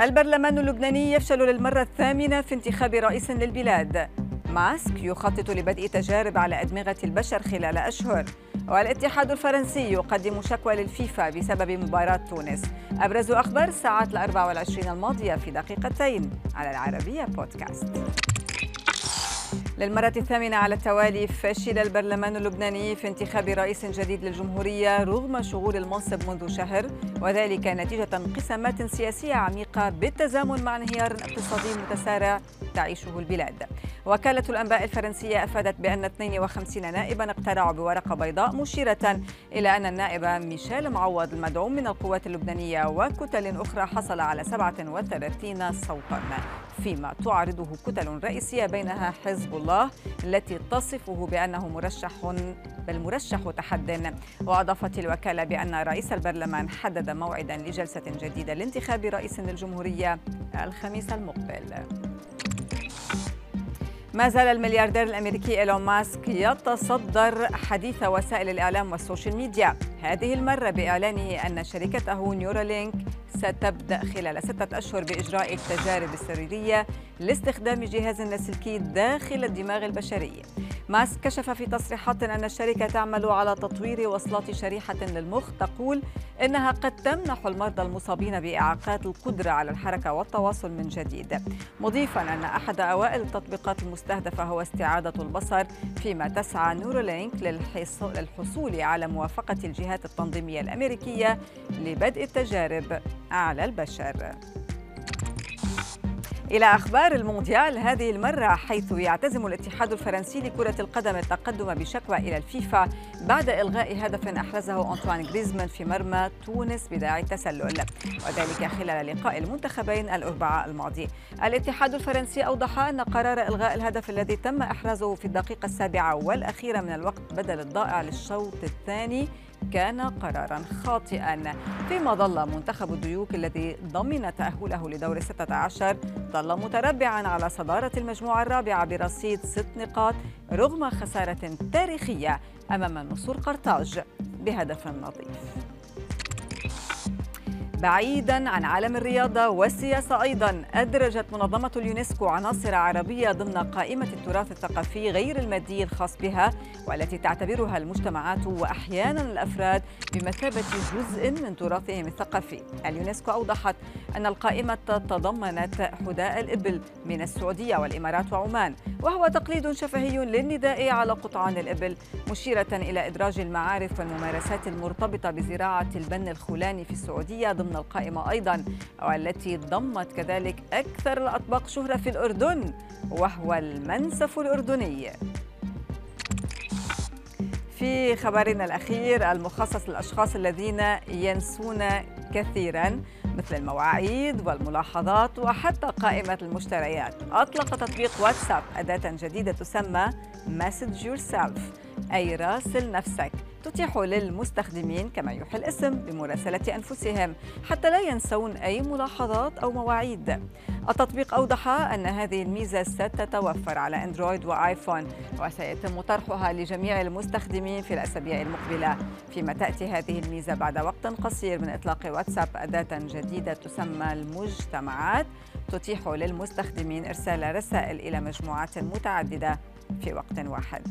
البرلمان اللبناني يفشل للمرة الثامنة في انتخاب رئيس للبلاد. ماسك يخطط لبدء تجارب على أدمغة البشر خلال أشهر. والاتحاد الفرنسي يقدم شكوى للفيفا بسبب مباراة تونس. أبرز أخبار الساعات الأربع والعشرين الماضية في دقيقتين. على العربية بودكاست. للمرة الثامنة على التوالي فشل البرلمان اللبناني في انتخاب رئيس جديد للجمهورية رغم شغول المنصب منذ شهر وذلك نتيجة انقسامات سياسية عميقة بالتزامن مع انهيار اقتصادي متسارع تعيشه البلاد. وكالة الأنباء الفرنسية أفادت بأن 52 نائبا اقترعوا بورقة بيضاء مشيرة إلى أن النائب ميشيل معوض المدعوم من القوات اللبنانية وكتل أخرى حصل على 37 صوتا. فيما تعرضه كتل رئيسية بينها حزب الله التي تصفه بأنه مرشح بل مرشح تحد. وأضافت الوكالة بأن رئيس البرلمان حدد موعدا لجلسة جديدة لانتخاب رئيس للجمهورية الخميس المقبل. ما زال الملياردير الأمريكي إيلون ماسك يتصدر حديث وسائل الإعلام والسوشيال ميديا. هذه المرة باعلانه أن شركته نيورالينك ستبدأ خلال ستة أشهر بإجراء التجارب السريرية لاستخدام جهاز لاسلكي داخل الدماغ البشري. ماسك كشف في تصريحات أن الشركة تعمل على تطوير وصلات شريحة للمخ تقول إنها قد تمنح المرضى المصابين بإعاقات القدرة على الحركة والتواصل من جديد. مضيفا أن أحد أوائل التطبيقات المستهدفة هو استعادة البصر فيما تسعى نورولينك للحصول على موافقة الجهات التنظيمية الأمريكية لبدء التجارب على البشر. إلى أخبار المونديال هذه المرة حيث يعتزم الاتحاد الفرنسي لكرة القدم التقدم بشكوى إلى الفيفا بعد إلغاء هدف أحرزه أنطوان غريزمان في مرمى تونس بداعي التسلل. وذلك خلال لقاء المنتخبين الأربعاء الماضي. الاتحاد الفرنسي أوضح أن قرار إلغاء الهدف الذي تم إحرازه في الدقيقة السابعة والأخيرة من الوقت بدل الضائع للشوط الثاني كان قرارا خاطئا. فيما ظل منتخب الديوك الذي ضمن تأهله لدور 16 ظل متربعا على صدارة المجموعة الرابعة برصيد ست نقاط رغم خسارة تاريخية أمام نسور قرطاج بهدف نظيف. بعيدا عن عالم الرياضة والسياسة أيضا أدرجت منظمة اليونسكو عناصر عربية ضمن قائمة التراث الثقافي غير المادي الخاص بها والتي تعتبرها المجتمعات وأحيانا الأفراد بمثابة جزء من تراثهم الثقافي. اليونسكو أوضحت أن القائمة تضمنت حداء الإبل من السعودية والإمارات وعمان وهو تقليد شفهي للنداء على قطعان الإبل مشيرة إلى إدراج المعارف والممارسات المرتبطة بزراعة البن الخولاني في السعودية ضمن القائمة أيضا والتي ضمت كذلك أكثر الأطباق شهرة في الأردن وهو المنسف الأردني. في خبرنا الأخير المخصص للأشخاص الذين ينسون كثيرا مثل المواعيد والملاحظات وحتى قائمة المشتريات. أطلق تطبيق واتساب أداة جديدة تسمى Message Yourself. أي راسل نفسك. تتيح للمستخدمين كما يوحي الاسم بمراسلة أنفسهم حتى لا ينسون أي ملاحظات أو مواعيد. التطبيق أوضح أن هذه الميزة ستتوفر على أندرويد وآيفون وسيتم طرحها لجميع المستخدمين في الأسابيع المقبلة. فيما تأتي هذه الميزة بعد وقت قصير من إطلاق واتساب أداة جديدة تسمى المجتمعات تتيح للمستخدمين إرسال رسائل إلى مجموعات متعددة في وقت واحد.